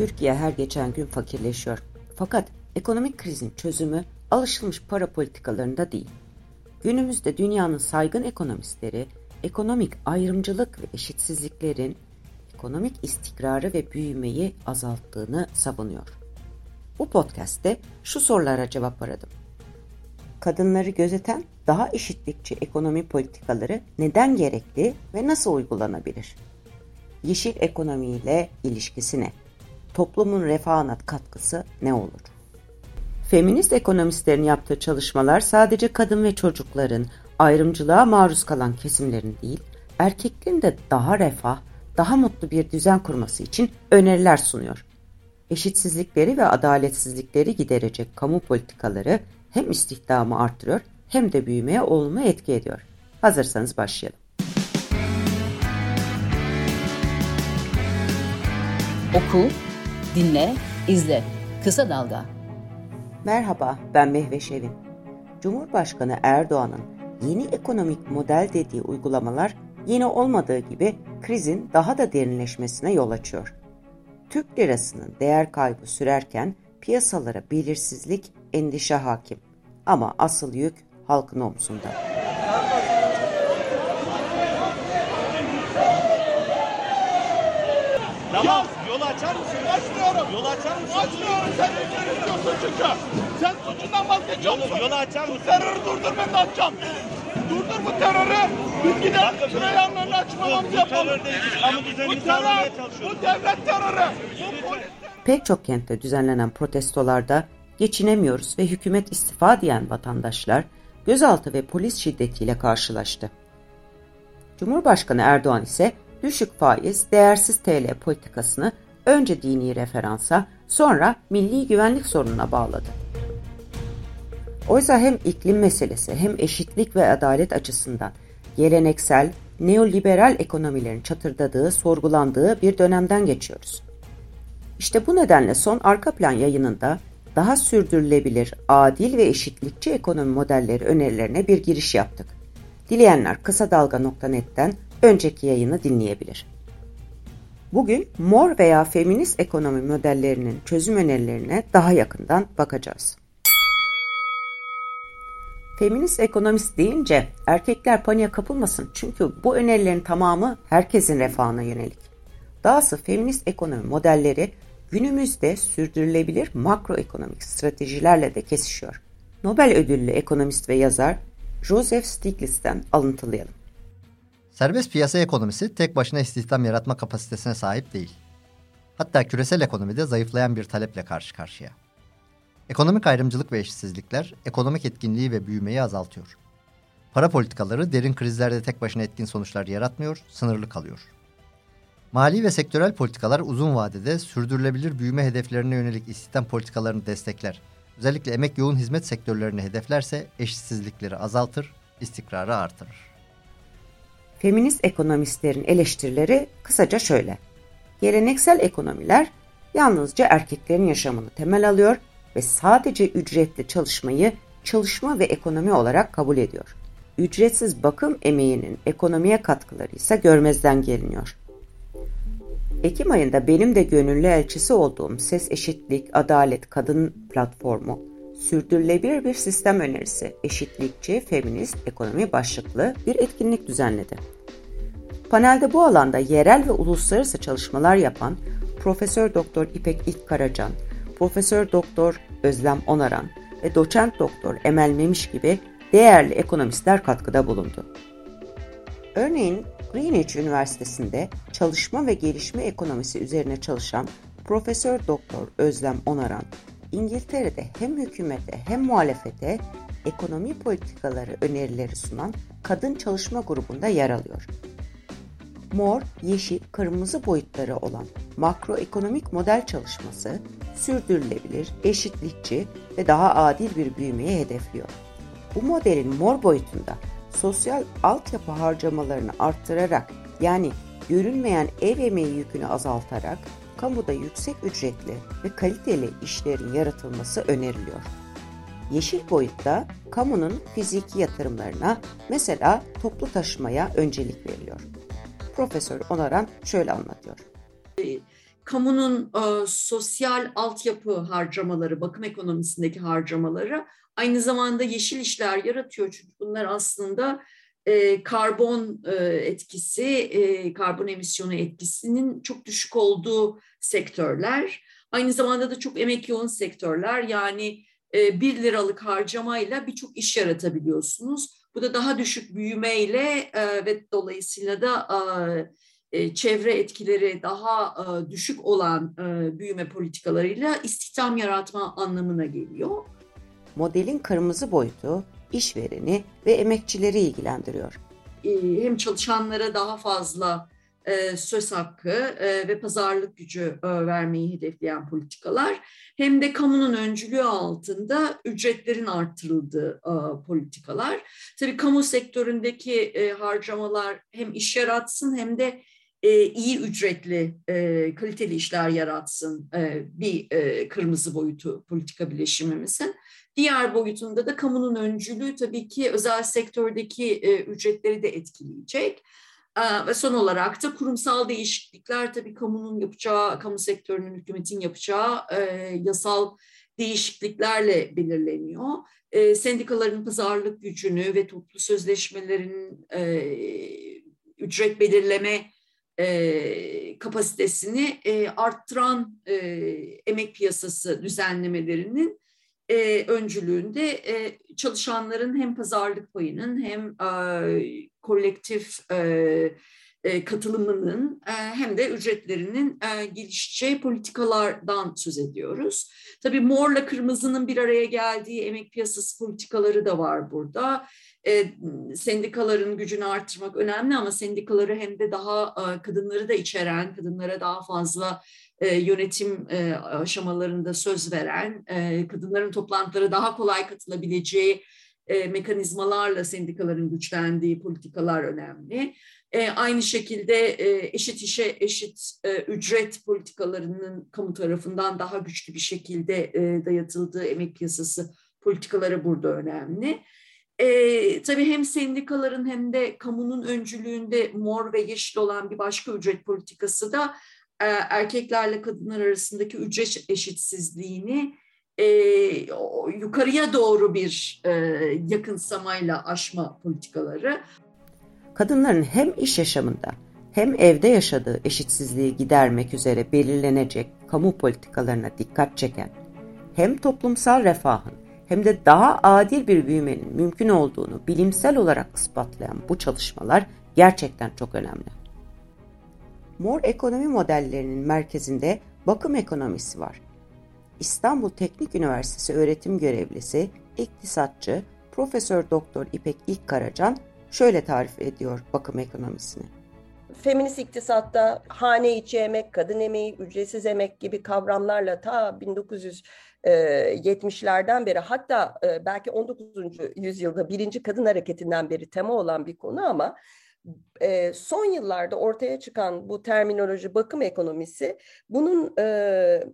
Türkiye her geçen gün fakirleşiyor. Fakat ekonomik krizin çözümü alışılmış para politikalarında değil. Günümüzde dünyanın saygın ekonomistleri ekonomik ayrımcılık ve eşitsizliklerin ekonomik istikrarı ve büyümeyi azalttığını savunuyor. Bu podcast'te şu sorulara cevap aradım. Kadınları gözeten daha eşitlikçi ekonomi politikaları neden gerekli ve nasıl uygulanabilir? Yeşil ekonomiyle ilişkisi ne? Toplumun refahına katkısı ne olur? Feminist ekonomistlerin yaptığı çalışmalar sadece kadın ve çocukların ayrımcılığa maruz kalan kesimlerin değil, erkeklerin de daha refah, daha mutlu bir düzen kurması için öneriler sunuyor. Eşitsizlikleri ve adaletsizlikleri giderecek kamu politikaları hem istihdamı artırıyor hem de büyümeye olumlu etki ediyor. Hazırsanız başlayalım. Oku, dinle, izle. Kısa Dalga. Merhaba, ben Mehveş Evin. Cumhurbaşkanı Erdoğan'ın yeni ekonomik model dediği uygulamalar yeni olmadığı gibi krizin daha da derinleşmesine yol açıyor. Türk lirasının değer kaybı sürerken piyasalara belirsizlik, endişe hakim. Ama asıl yük halkın omzunda. Tamam, açar mısın? Açmıyorum. Yolu açar mısın? Açmıyorum. Sen ne istiyorsun çünkü? Sen suçundan vazgeçiyorsun. Yolu, yolu açar mısın? Bu terörü durdur ben de açacağım. Durdur bu terörü. Biz gidelim şuraya yanlarını açmamamızı yapalım. Bu terör değil. Kamu düzenini sağlamaya çalışıyoruz. Bu devlet terörü. Bu polis Pek çok kentte düzenlenen protestolarda geçinemiyoruz ve hükümet istifa diyen vatandaşlar gözaltı ve polis şiddetiyle karşılaştı. Cumhurbaşkanı Erdoğan ise düşük faiz, değersiz TL politikasını önce dini referansa sonra milli güvenlik sorununa bağladı. Oysa hem iklim meselesi hem eşitlik ve adalet açısından geleneksel, neoliberal ekonomilerin çatırdadığı, sorgulandığı bir dönemden geçiyoruz. İşte bu nedenle son arka plan yayınında daha sürdürülebilir, adil ve eşitlikçi ekonomi modelleri önerilerine bir giriş yaptık. Dileyenler kısa dalga.net'ten önceki yayını dinleyebilir. Bugün mor veya feminist ekonomi modellerinin çözüm önerilerine daha yakından bakacağız. Feminist ekonomist deyince erkekler paniğe kapılmasın çünkü bu önerilerin tamamı herkesin refahına yönelik. Dahası feminist ekonomi modelleri günümüzde sürdürülebilir makroekonomik stratejilerle de kesişiyor. Nobel ödüllü ekonomist ve yazar Joseph Stiglitz'ten alıntılayalım. Serbest piyasa ekonomisi tek başına istihdam yaratma kapasitesine sahip değil. Hatta küresel ekonomide zayıflayan bir taleple karşı karşıya. Ekonomik ayrımcılık ve eşitsizlikler ekonomik etkinliği ve büyümeyi azaltıyor. Para politikaları derin krizlerde tek başına etkin sonuçlar yaratmıyor, sınırlı kalıyor. Mali ve sektörel politikalar uzun vadede sürdürülebilir büyüme hedeflerine yönelik istihdam politikalarını destekler. Özellikle emek yoğun hizmet sektörlerini hedeflerse eşitsizlikleri azaltır, istikrarı artırır. Feminist ekonomistlerin eleştirileri kısaca şöyle. Geleneksel ekonomiler yalnızca erkeklerin yaşamını temel alıyor ve sadece ücretli çalışmayı çalışma ve ekonomi olarak kabul ediyor. Ücretsiz bakım emeğinin ekonomiye katkıları ise görmezden geliniyor. Ekim ayında benim de gönüllü elçisi olduğum Ses Eşitlik, Adalet, Kadın platformu, sürdürülebilir bir sistem önerisi, eşitlikçi, feminist, ekonomi başlıklı bir etkinlik düzenledi. Panelde bu alanda yerel ve uluslararası çalışmalar yapan Profesör Doktor İpek İlk Karacan, Profesör Doktor Özlem Onaran ve Doçent Doktor Emel Memiş gibi değerli ekonomistler katkıda bulundu. Örneğin Greenwich Üniversitesi'nde çalışma ve gelişme ekonomisi üzerine çalışan Profesör Doktor Özlem Onaran, İngiltere'de hem hükümete hem muhalefete ekonomi politikaları önerileri sunan kadın çalışma grubunda yer alıyor. Mor, yeşil, kırmızı boyutları olan makroekonomik model çalışması sürdürülebilir, eşitlikçi ve daha adil bir büyümeyi hedefliyor. Bu modelin mor boyutunda sosyal altyapı harcamalarını arttırarak yani görünmeyen ev emeği yükünü azaltarak kamuda yüksek ücretli ve kaliteli işlerin yaratılması öneriliyor. Yeşil boyutta kamunun fiziki yatırımlarına mesela toplu taşımaya öncelik veriliyor. Profesör Onaran şöyle anlatıyor kamunun e, sosyal altyapı harcamaları, bakım ekonomisindeki harcamaları aynı zamanda yeşil işler yaratıyor. Çünkü bunlar aslında e, karbon e, etkisi, e, karbon emisyonu etkisinin çok düşük olduğu sektörler. Aynı zamanda da çok emek yoğun sektörler. Yani e, bir liralık harcamayla birçok iş yaratabiliyorsunuz. Bu da daha düşük büyümeyle e, ve dolayısıyla da e, çevre etkileri daha e, düşük olan e, büyüme politikalarıyla istihdam yaratma anlamına geliyor. Modelin kırmızı boyutu işvereni ve emekçileri ilgilendiriyor. E, hem çalışanlara daha fazla e, söz hakkı e, ve pazarlık gücü e, vermeyi hedefleyen politikalar hem de kamunun öncülüğü altında ücretlerin arttırıldığı politikalar. Tabii kamu sektöründeki harcamalar hem iş yaratsın hem de iyi ücretli, kaliteli işler yaratsın bir kırmızı boyutu politika bileşimimizin. Diğer boyutunda da kamunun öncülüğü tabii ki özel sektördeki ücretleri de etkileyecek. Ee, ve son olarak da kurumsal değişiklikler tabii kamunun yapacağı, kamu sektörünün, hükümetin yapacağı e, yasal değişikliklerle belirleniyor. E, sendikaların pazarlık gücünü ve toplu sözleşmelerin e, ücret belirleme e, kapasitesini e, arttıran e, emek piyasası düzenlemelerinin e, öncülüğünde e, çalışanların hem pazarlık payının hem e, kolektif e, e, katılımının e, hem de ücretlerinin e, gelişeceği politikalardan söz ediyoruz. Tabii morla kırmızının bir araya geldiği emek piyasası politikaları da var burada. E, sendikaların gücünü arttırmak önemli ama sendikaları hem de daha e, kadınları da içeren, kadınlara daha fazla e, yönetim e, aşamalarında söz veren, e, kadınların toplantılara daha kolay katılabileceği mekanizmalarla sendikaların güçlendiği politikalar önemli. Aynı şekilde eşit işe eşit ücret politikalarının kamu tarafından daha güçlü bir şekilde dayatıldığı emek piyasası politikaları burada önemli. E, tabii hem sendikaların hem de kamunun öncülüğünde mor ve yeşil olan bir başka ücret politikası da erkeklerle kadınlar arasındaki ücret eşitsizliğini e, yukarıya doğru bir e, yakınsamayla aşma politikaları. Kadınların hem iş yaşamında hem evde yaşadığı eşitsizliği gidermek üzere belirlenecek kamu politikalarına dikkat çeken, hem toplumsal refahın hem de daha adil bir büyümenin mümkün olduğunu bilimsel olarak ispatlayan bu çalışmalar gerçekten çok önemli. Mor ekonomi modellerinin merkezinde bakım ekonomisi var İstanbul Teknik Üniversitesi öğretim görevlisi, iktisatçı Profesör Doktor İpek İlkkaracan şöyle tarif ediyor bakım ekonomisini. Feminist iktisatta hane içi emek, kadın emeği, ücretsiz emek gibi kavramlarla ta 1970'lerden beri hatta e, belki 19. yüzyılda birinci kadın hareketinden beri tema olan bir konu ama e, son yıllarda ortaya çıkan bu terminoloji bakım ekonomisi bunun e,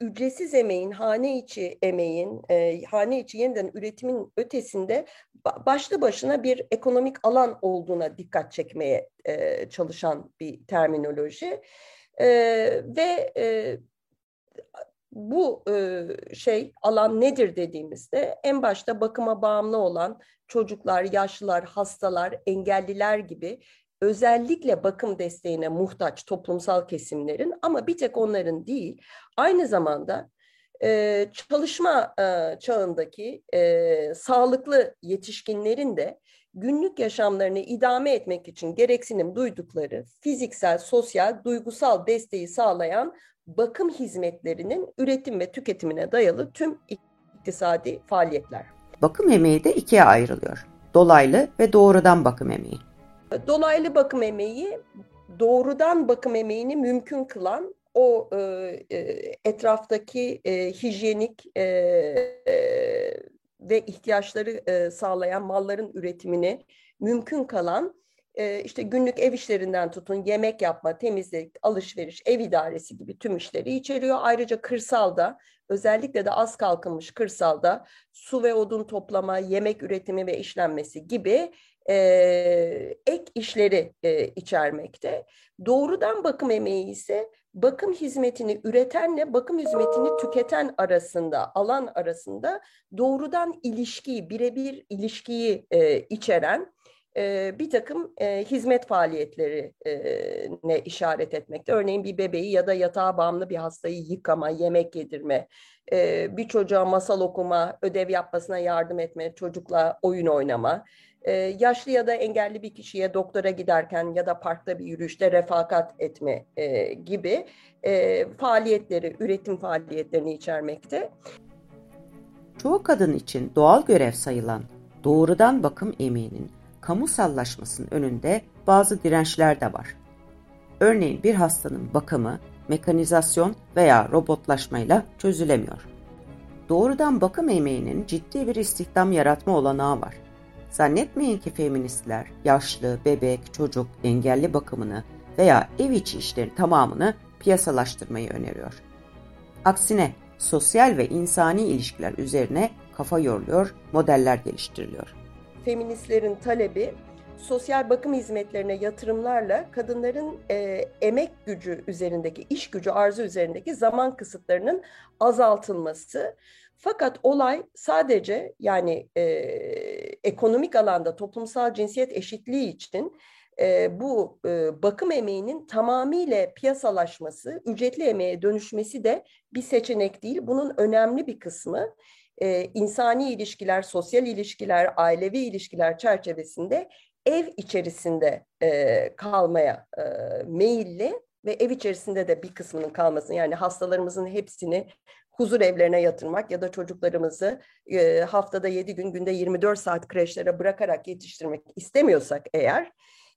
ücretsiz emeğin, hane içi emeğin, e, hane içi yeniden üretimin ötesinde başlı başına bir ekonomik alan olduğuna dikkat çekmeye e, çalışan bir terminoloji. E, ve e, bu e, şey alan nedir dediğimizde en başta bakıma bağımlı olan çocuklar, yaşlılar, hastalar, engelliler gibi özellikle bakım desteğine muhtaç toplumsal kesimlerin ama bir tek onların değil aynı zamanda e, çalışma e, çağındaki e, sağlıklı yetişkinlerin de günlük yaşamlarını idame etmek için gereksinim duydukları fiziksel, sosyal, duygusal desteği sağlayan bakım hizmetlerinin üretim ve tüketimine dayalı tüm iktisadi faaliyetler. Bakım emeği de ikiye ayrılıyor. Dolaylı ve doğrudan bakım emeği. Dolaylı bakım emeği doğrudan bakım emeğini mümkün kılan o e, e, etraftaki e, hijyenik e, e, ve ihtiyaçları e, sağlayan malların üretimini mümkün kalan e, işte günlük ev işlerinden tutun yemek yapma, temizlik, alışveriş, ev idaresi gibi tüm işleri içeriyor. Ayrıca kırsalda özellikle de az kalkınmış kırsalda su ve odun toplama, yemek üretimi ve işlenmesi gibi e, ek işleri e, içermekte. Doğrudan bakım emeği ise bakım hizmetini üretenle bakım hizmetini tüketen arasında, alan arasında doğrudan ilişkiyi, birebir ilişkiyi e, içeren bir takım hizmet faaliyetlerine işaret etmekte. Örneğin bir bebeği ya da yatağa bağımlı bir hastayı yıkama, yemek yedirme, bir çocuğa masal okuma, ödev yapmasına yardım etme, çocukla oyun oynama, yaşlı ya da engelli bir kişiye doktora giderken ya da parkta bir yürüyüşte refakat etme gibi faaliyetleri, üretim faaliyetlerini içermekte. Çoğu kadın için doğal görev sayılan doğrudan bakım emeğinin kamusallaşmasının önünde bazı dirençler de var. Örneğin bir hastanın bakımı mekanizasyon veya robotlaşmayla çözülemiyor. Doğrudan bakım emeğinin ciddi bir istihdam yaratma olanağı var. Zannetmeyin ki feministler yaşlı, bebek, çocuk, engelli bakımını veya ev içi işlerin tamamını piyasalaştırmayı öneriyor. Aksine sosyal ve insani ilişkiler üzerine kafa yoruluyor, modeller geliştiriliyor. Feministlerin talebi sosyal bakım hizmetlerine yatırımlarla kadınların e, emek gücü üzerindeki, iş gücü arzu üzerindeki zaman kısıtlarının azaltılması. Fakat olay sadece yani e, ekonomik alanda toplumsal cinsiyet eşitliği için e, bu e, bakım emeğinin tamamıyla piyasalaşması, ücretli emeğe dönüşmesi de bir seçenek değil. Bunun önemli bir kısmı e, insani ilişkiler, sosyal ilişkiler, ailevi ilişkiler çerçevesinde ev içerisinde e, kalmaya e, meyilli ve ev içerisinde de bir kısmının kalmasını yani hastalarımızın hepsini huzur evlerine yatırmak ya da çocuklarımızı e, haftada 7 gün günde 24 saat kreşlere bırakarak yetiştirmek istemiyorsak eğer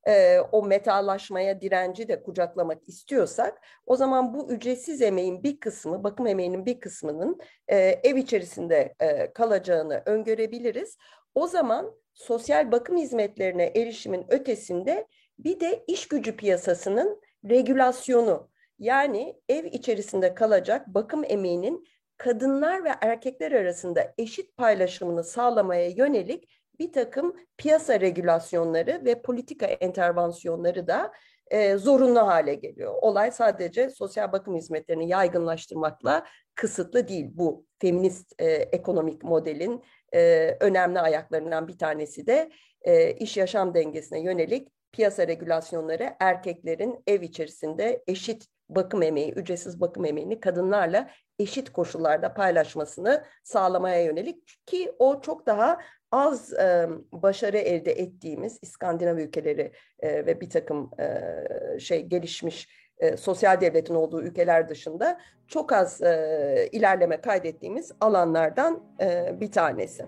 e, o metalaşmaya direnci de kucaklamak istiyorsak o zaman bu ücretsiz emeğin bir kısmı bakım emeğinin bir kısmının e, ev içerisinde e, kalacağını öngörebiliriz. O zaman sosyal bakım hizmetlerine erişimin ötesinde bir de iş gücü piyasasının regülasyonu yani ev içerisinde kalacak bakım emeğinin kadınlar ve erkekler arasında eşit paylaşımını sağlamaya yönelik bir takım piyasa regülasyonları ve politika intervansiyonları da e, zorunlu hale geliyor. Olay sadece sosyal bakım hizmetlerini yaygınlaştırmakla kısıtlı değil. Bu feminist e, ekonomik modelin e, önemli ayaklarından bir tanesi de e, iş yaşam dengesine yönelik piyasa regülasyonları erkeklerin ev içerisinde eşit bakım emeği, ücretsiz bakım emeğini kadınlarla eşit koşullarda paylaşmasını sağlamaya yönelik ki o çok daha az e, başarı elde ettiğimiz İskandinav ülkeleri e, ve bir takım e, şey gelişmiş e, sosyal devletin olduğu ülkeler dışında çok az e, ilerleme kaydettiğimiz alanlardan e, bir tanesi.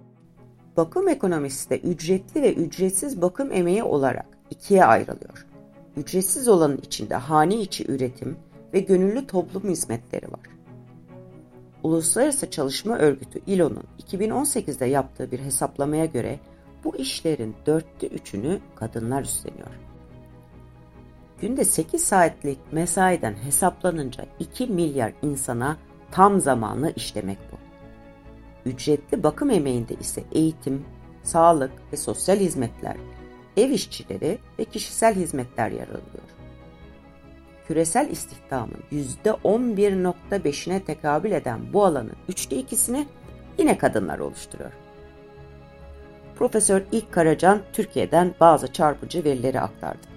Bakım ekonomisi de ücretli ve ücretsiz bakım emeği olarak ikiye ayrılıyor. Ücretsiz olanın içinde hane içi üretim ve gönüllü toplum hizmetleri var. Uluslararası Çalışma Örgütü ILO'nun 2018'de yaptığı bir hesaplamaya göre bu işlerin dörtte üçünü kadınlar üstleniyor. Günde 8 saatlik mesaiden hesaplanınca 2 milyar insana tam zamanlı işlemek bu. Ücretli bakım emeğinde ise eğitim, sağlık ve sosyal hizmetler, ev işçileri ve kişisel hizmetler yer alıyor küresel istihdamın %11.5'ine tekabül eden bu alanın üçte ikisini yine kadınlar oluşturuyor. Profesör İlk Karacan Türkiye'den bazı çarpıcı verileri aktardı.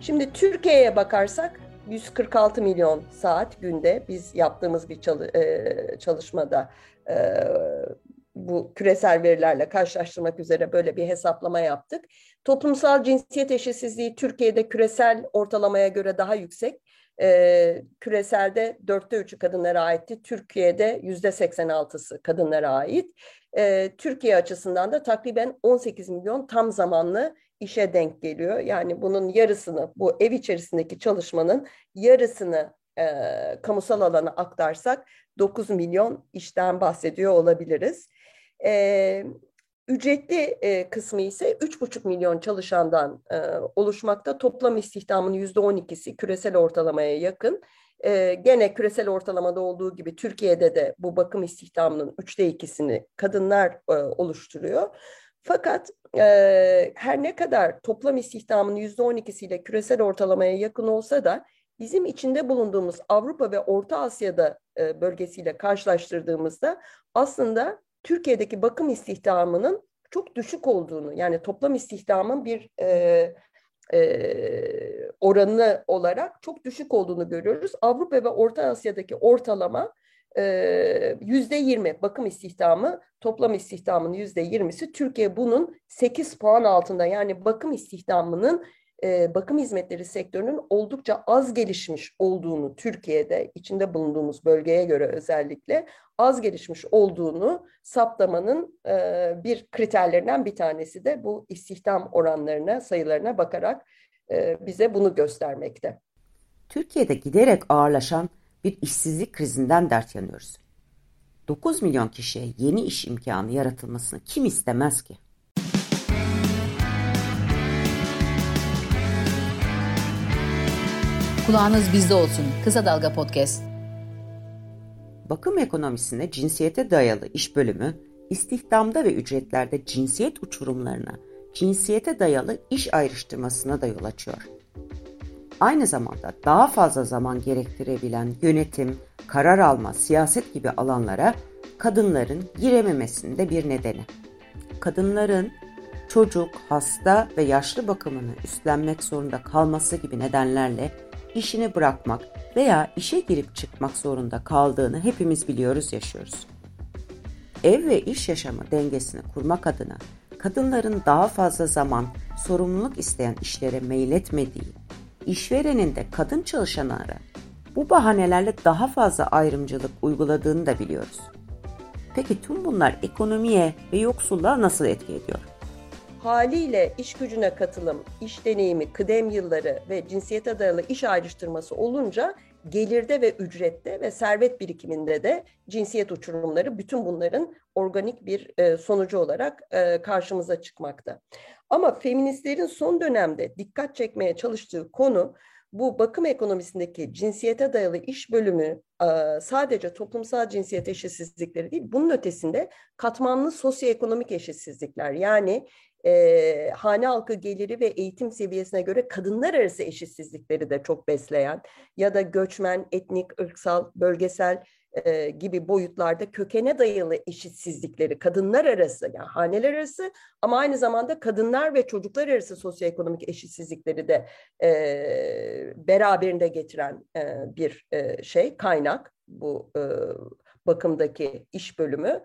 Şimdi Türkiye'ye bakarsak 146 milyon saat günde biz yaptığımız bir e, çalışmada e, bu küresel verilerle karşılaştırmak üzere böyle bir hesaplama yaptık. Toplumsal cinsiyet eşitsizliği Türkiye'de küresel ortalamaya göre daha yüksek. Ee, küreselde dörtte üçü kadınlara aitti. Türkiye'de yüzde 86'sı kadınlara ait. Ee, Türkiye açısından da takriben 18 milyon tam zamanlı işe denk geliyor. Yani bunun yarısını, bu ev içerisindeki çalışmanın yarısını e, kamusal alana aktarsak 9 milyon işten bahsediyor olabiliriz. E, ücretli e, kısmı ise 3,5 milyon çalışandan e, oluşmakta. Toplam istihdamın %12'si küresel ortalamaya yakın. E, gene küresel ortalamada olduğu gibi Türkiye'de de bu bakım istihdamının üçte ikisini kadınlar e, oluşturuyor. Fakat e, her ne kadar toplam istihdamın %12'siyle küresel ortalamaya yakın olsa da bizim içinde bulunduğumuz Avrupa ve Orta Asya'da e, bölgesiyle karşılaştırdığımızda aslında Türkiye'deki bakım istihdamının çok düşük olduğunu yani toplam istihdamın bir e, e, oranı olarak çok düşük olduğunu görüyoruz. Avrupa ve Orta Asya'daki ortalama yüzde yirmi bakım istihdamı toplam istihdamın yüzde yirmisi Türkiye bunun sekiz puan altında yani bakım istihdamının e, bakım hizmetleri sektörünün oldukça az gelişmiş olduğunu Türkiye'de içinde bulunduğumuz bölgeye göre özellikle az gelişmiş olduğunu saptamanın e, bir kriterlerinden bir tanesi de bu istihdam oranlarına sayılarına bakarak e, bize bunu göstermekte. Türkiye'de giderek ağırlaşan bir işsizlik krizinden dert yanıyoruz. 9 milyon kişiye yeni iş imkanı yaratılmasını kim istemez ki? Kulağınız bizde olsun. Kısa Dalga Podcast. Bakım ekonomisinde cinsiyete dayalı iş bölümü, istihdamda ve ücretlerde cinsiyet uçurumlarına, cinsiyete dayalı iş ayrıştırmasına da yol açıyor. Aynı zamanda daha fazla zaman gerektirebilen yönetim, karar alma, siyaset gibi alanlara kadınların girememesinde bir nedeni. Kadınların çocuk, hasta ve yaşlı bakımını üstlenmek zorunda kalması gibi nedenlerle işini bırakmak veya işe girip çıkmak zorunda kaldığını hepimiz biliyoruz, yaşıyoruz. Ev ve iş yaşamı dengesini kurmak adına kadınların daha fazla zaman, sorumluluk isteyen işlere meyletmediği, işverenin de kadın çalışanlara bu bahanelerle daha fazla ayrımcılık uyguladığını da biliyoruz. Peki tüm bunlar ekonomiye ve yoksulluğa nasıl etki ediyor? Haliyle iş gücüne katılım, iş deneyimi, kıdem yılları ve cinsiyete dayalı iş ayrıştırması olunca gelirde ve ücrette ve servet birikiminde de cinsiyet uçurumları bütün bunların organik bir e, sonucu olarak e, karşımıza çıkmakta. Ama feministlerin son dönemde dikkat çekmeye çalıştığı konu bu bakım ekonomisindeki cinsiyete dayalı iş bölümü sadece toplumsal cinsiyet eşitsizlikleri değil, bunun ötesinde katmanlı sosyoekonomik eşitsizlikler yani e, hane halkı geliri ve eğitim seviyesine göre kadınlar arası eşitsizlikleri de çok besleyen ya da göçmen, etnik, ırksal, bölgesel e, gibi boyutlarda kökene dayalı eşitsizlikleri kadınlar arası yani haneler arası ama aynı zamanda kadınlar ve çocuklar arası sosyoekonomik eşitsizlikleri de e, beraberinde getiren e, bir e, şey kaynak bu e, bakımdaki iş bölümü.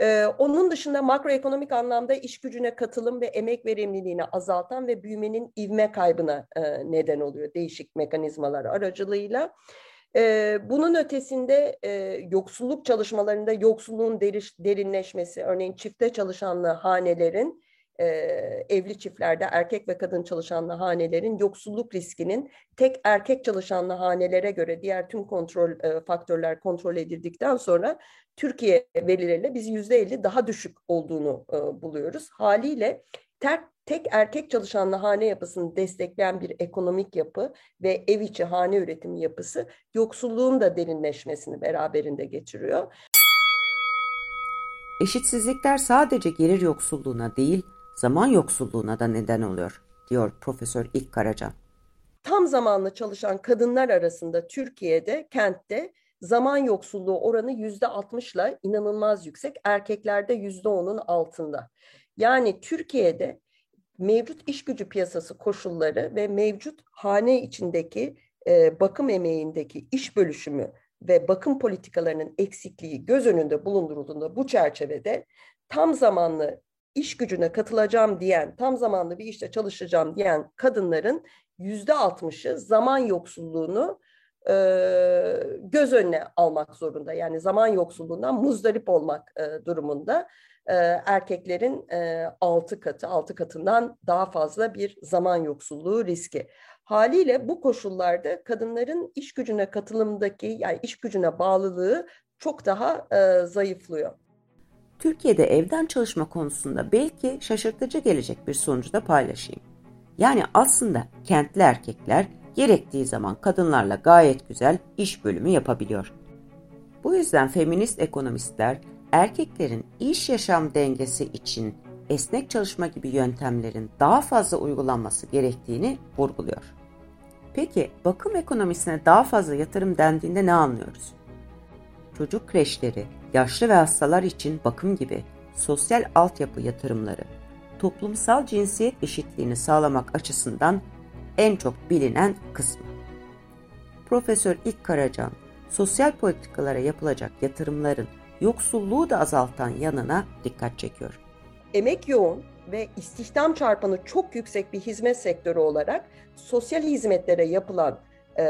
Ee, onun dışında makroekonomik anlamda iş gücüne katılım ve emek verimliliğini azaltan ve büyümenin ivme kaybına e, neden oluyor değişik mekanizmalar aracılığıyla. Ee, bunun ötesinde e, yoksulluk çalışmalarında yoksulluğun deriş, derinleşmesi, örneğin çifte çalışanlı hanelerin e, evli çiftlerde erkek ve kadın çalışanlı hanelerin yoksulluk riskinin tek erkek çalışanlı hanelere göre diğer tüm kontrol e, faktörler kontrol edildikten sonra Türkiye verileriyle biz yüzde elli daha düşük olduğunu e, buluyoruz. Haliyle tek, tek erkek çalışanlı hane yapısını destekleyen bir ekonomik yapı ve ev içi hane üretimi yapısı yoksulluğun da derinleşmesini beraberinde getiriyor. Eşitsizlikler sadece gelir yoksulluğuna değil, zaman yoksulluğuna da neden oluyor, diyor Profesör İlk Karacan. Tam zamanlı çalışan kadınlar arasında Türkiye'de, kentte zaman yoksulluğu oranı yüzde altmışla inanılmaz yüksek. Erkeklerde yüzde onun altında. Yani Türkiye'de mevcut iş gücü piyasası koşulları ve mevcut hane içindeki e, bakım emeğindeki iş bölüşümü ve bakım politikalarının eksikliği göz önünde bulundurulduğunda bu çerçevede tam zamanlı iş gücüne katılacağım diyen, tam zamanlı bir işte çalışacağım diyen kadınların yüzde altmışı zaman yoksulluğunu göz önüne almak zorunda. Yani zaman yoksulluğundan muzdarip olmak durumunda erkeklerin e, altı katı, altı katından daha fazla bir zaman yoksulluğu riski. Haliyle bu koşullarda kadınların iş gücüne katılımdaki yani iş gücüne bağlılığı çok daha zayıflıyor. Türkiye'de evden çalışma konusunda belki şaşırtıcı gelecek bir sonucu da paylaşayım. Yani aslında kentli erkekler gerektiği zaman kadınlarla gayet güzel iş bölümü yapabiliyor. Bu yüzden feminist ekonomistler erkeklerin iş yaşam dengesi için esnek çalışma gibi yöntemlerin daha fazla uygulanması gerektiğini vurguluyor. Peki bakım ekonomisine daha fazla yatırım dendiğinde ne anlıyoruz? Çocuk kreşleri, yaşlı ve hastalar için bakım gibi sosyal altyapı yatırımları, toplumsal cinsiyet eşitliğini sağlamak açısından en çok bilinen kısmı. Profesör İlk Karacan, sosyal politikalara yapılacak yatırımların yoksulluğu da azaltan yanına dikkat çekiyor. Emek yoğun ve istihdam çarpanı çok yüksek bir hizmet sektörü olarak sosyal hizmetlere yapılan e,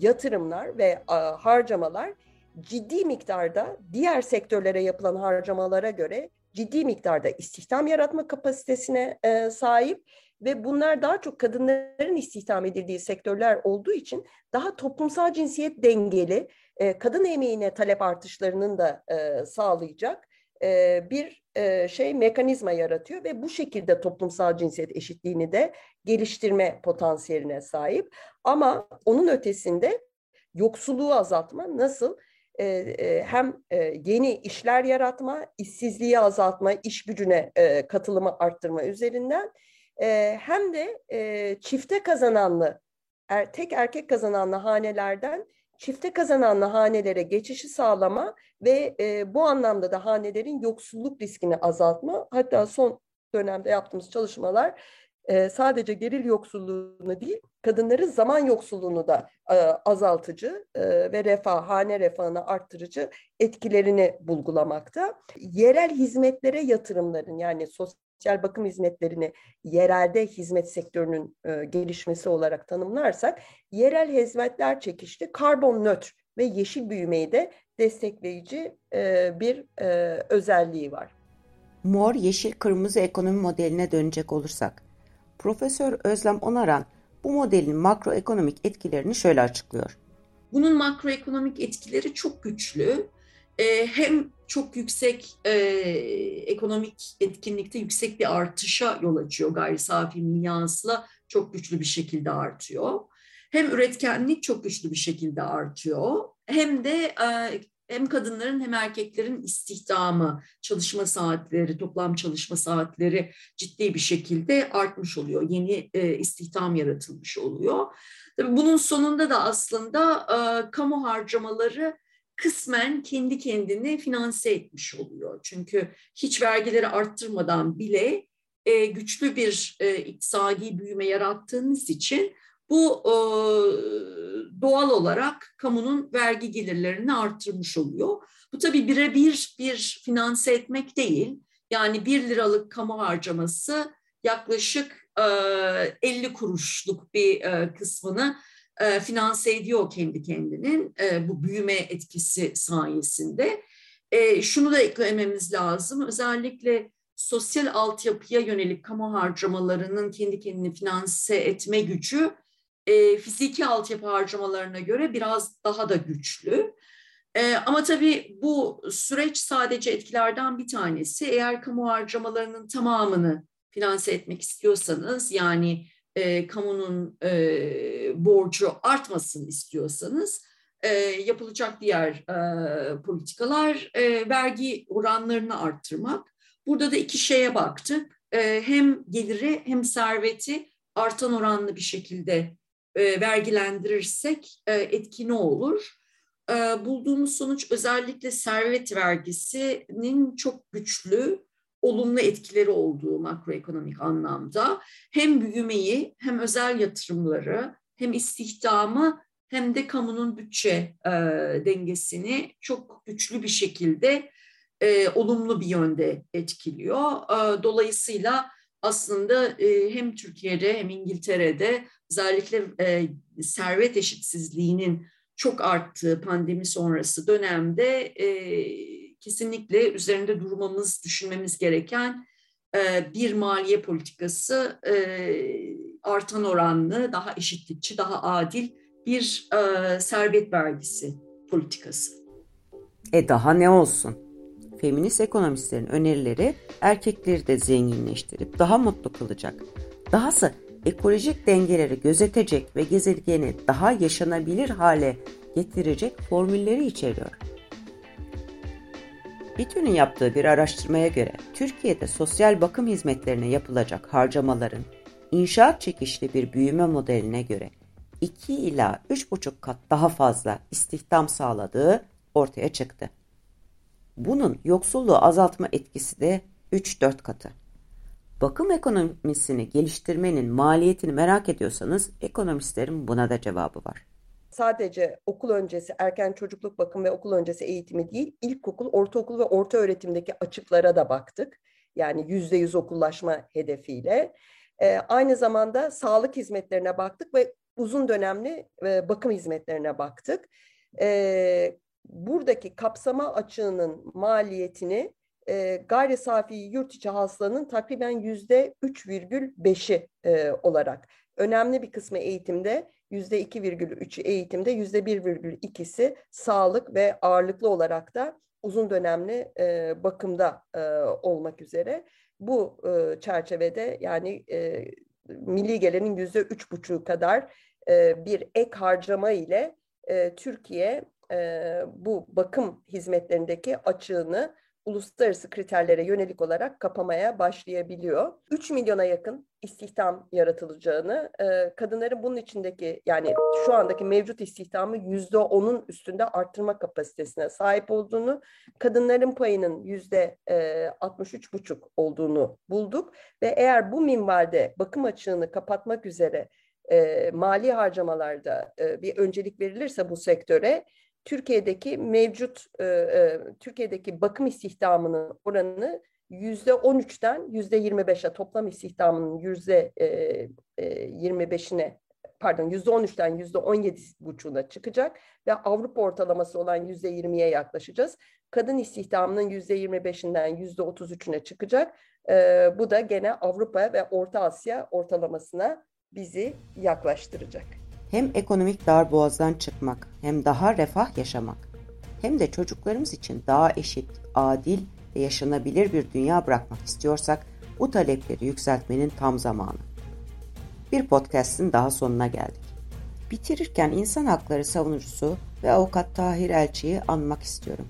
yatırımlar ve e, harcamalar ciddi miktarda diğer sektörlere yapılan harcamalara göre ciddi miktarda istihdam yaratma kapasitesine e, sahip ve bunlar daha çok kadınların istihdam edildiği sektörler olduğu için daha toplumsal cinsiyet dengeli e, kadın emeğine talep artışlarının da e, sağlayacak e, bir e, şey mekanizma yaratıyor ve bu şekilde toplumsal cinsiyet eşitliğini de geliştirme potansiyeline sahip. Ama onun ötesinde yoksulluğu azaltma nasıl? E, e, hem e, yeni işler yaratma, işsizliği azaltma, iş gücüne katılımı arttırma üzerinden e, hem de e, çifte kazananlı, er, tek erkek kazananlı hanelerden çifte kazananlı hanelere geçişi sağlama ve e, bu anlamda da hanelerin yoksulluk riskini azaltma. Hatta son dönemde yaptığımız çalışmalar e, sadece geril yoksulluğunu değil, kadınların zaman yoksulluğunu da e, azaltıcı e, ve refah, hane refahını arttırıcı etkilerini bulgulamakta. Yerel hizmetlere yatırımların yani sosyal sosyal bakım hizmetlerini yerelde hizmet sektörünün e, gelişmesi olarak tanımlarsak yerel hizmetler çekişli karbon nötr ve yeşil büyümeyi de destekleyici e, bir e, özelliği var. Mor, yeşil, kırmızı ekonomi modeline dönecek olursak, Profesör Özlem Onaran bu modelin makroekonomik etkilerini şöyle açıklıyor. Bunun makroekonomik etkileri çok güçlü e, hem çok yüksek e, ekonomik etkinlikte yüksek bir artışa yol açıyor. Gayri safi milli çok güçlü bir şekilde artıyor. Hem üretkenlik çok güçlü bir şekilde artıyor. Hem de e, hem kadınların hem erkeklerin istihdamı, çalışma saatleri, toplam çalışma saatleri ciddi bir şekilde artmış oluyor. Yeni e, istihdam yaratılmış oluyor. Tabii bunun sonunda da aslında e, kamu harcamaları kısmen kendi kendini finanse etmiş oluyor. Çünkü hiç vergileri arttırmadan bile e, güçlü bir e, iktisadi büyüme yarattığınız için bu e, doğal olarak kamunun vergi gelirlerini arttırmış oluyor. Bu tabii birebir bir finanse etmek değil. Yani bir liralık kamu harcaması yaklaşık e, 50 kuruşluk bir e, kısmını e, finanse ediyor kendi kendinin e, bu büyüme etkisi sayesinde. E, şunu da eklememiz lazım. Özellikle sosyal altyapıya yönelik kamu harcamalarının kendi kendini finanse etme gücü e, fiziki altyapı harcamalarına göre biraz daha da güçlü. Ama tabii bu süreç sadece etkilerden bir tanesi. Eğer kamu harcamalarının tamamını finanse etmek istiyorsanız yani e, kamunun e, borcu artmasın istiyorsanız e, yapılacak diğer e, politikalar e, vergi oranlarını arttırmak. Burada da iki şeye baktık. E, hem geliri hem serveti artan oranlı bir şekilde e, vergilendirirsek e, etki ne olur? E, bulduğumuz sonuç özellikle servet vergisinin çok güçlü olumlu etkileri olduğu makroekonomik anlamda hem büyümeyi hem özel yatırımları hem istihdamı hem de kamunun bütçe e, dengesini çok güçlü bir şekilde e, olumlu bir yönde etkiliyor. E, dolayısıyla aslında e, hem Türkiye'de hem İngiltere'de özellikle e, servet eşitsizliğinin çok arttığı pandemi sonrası dönemde e, kesinlikle üzerinde durmamız, düşünmemiz gereken e, bir maliye politikası e, artan oranlı, daha eşitlikçi, daha adil bir e, servet vergisi politikası. E daha ne olsun? Feminist ekonomistlerin önerileri erkekleri de zenginleştirip daha mutlu kılacak. Dahası ekolojik dengeleri gözetecek ve gezegeni daha yaşanabilir hale getirecek formülleri içeriyor. İTÜ'nün yaptığı bir araştırmaya göre Türkiye'de sosyal bakım hizmetlerine yapılacak harcamaların inşaat çekişli bir büyüme modeline göre 2 ila 3,5 kat daha fazla istihdam sağladığı ortaya çıktı. Bunun yoksulluğu azaltma etkisi de 3-4 katı. Bakım ekonomisini geliştirmenin maliyetini merak ediyorsanız ekonomistlerin buna da cevabı var sadece okul öncesi erken çocukluk bakım ve okul öncesi eğitimi değil, ilkokul, ortaokul ve orta öğretimdeki açıklara da baktık. Yani yüzde yüz okullaşma hedefiyle. E, aynı zamanda sağlık hizmetlerine baktık ve uzun dönemli e, bakım hizmetlerine baktık. E, buradaki kapsama açığının maliyetini e, gayri safi yurt içi hasılanın takriben yüzde 3,5'i e, olarak önemli bir kısmı eğitimde %2,3'ü eğitimde yüzde 1,2'si sağlık ve ağırlıklı olarak da uzun dönemli e, bakımda e, olmak üzere. Bu e, çerçevede yani e, milli gelirin yüzde üç buçuğu kadar e, bir ek harcama ile e, Türkiye e, bu bakım hizmetlerindeki açığını uluslararası kriterlere yönelik olarak kapamaya başlayabiliyor. 3 milyona yakın istihdam yaratılacağını, e, kadınların bunun içindeki yani şu andaki mevcut istihdamı yüzde onun üstünde arttırma kapasitesine sahip olduğunu, kadınların payının yüzde 63 buçuk olduğunu bulduk ve eğer bu minvalde bakım açığını kapatmak üzere e, mali harcamalarda e, bir öncelik verilirse bu sektöre Türkiye'deki mevcut e, e, Türkiye'deki bakım istihdamının oranını yüzde 13'ten yüzde 25'e toplam istihdamının yüzde e, 25'ine e, pardon yüzde 13'ten yüzde 17 buçuğuna çıkacak ve Avrupa ortalaması olan yüzde 20'ye yaklaşacağız. Kadın istihdamının yüzde 25'inden yüzde 33'üne çıkacak. E, bu da gene Avrupa ve Orta Asya ortalamasına bizi yaklaştıracak hem ekonomik darboğazdan çıkmak, hem daha refah yaşamak, hem de çocuklarımız için daha eşit, adil ve yaşanabilir bir dünya bırakmak istiyorsak bu talepleri yükseltmenin tam zamanı. Bir podcast'in daha sonuna geldik. Bitirirken insan hakları savunucusu ve avukat Tahir Elçi'yi anmak istiyorum.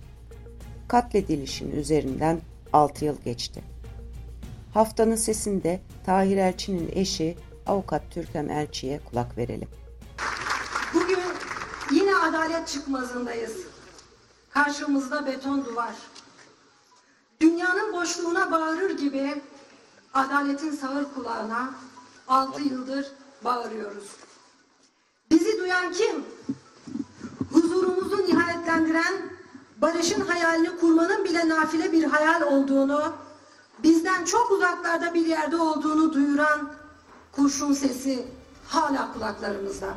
Katledilişin üzerinden 6 yıl geçti. Haftanın sesinde Tahir Elçi'nin eşi avukat Türkan Elçi'ye kulak verelim. Yine adalet çıkmazındayız. Karşımızda beton duvar. Dünyanın boşluğuna bağırır gibi adaletin sağır kulağına altı yıldır bağırıyoruz. Bizi duyan kim? Huzurumuzu nihayetlendiren barışın hayalini kurmanın bile nafile bir hayal olduğunu, bizden çok uzaklarda bir yerde olduğunu duyuran kurşun sesi hala kulaklarımızda.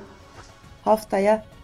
Haftaya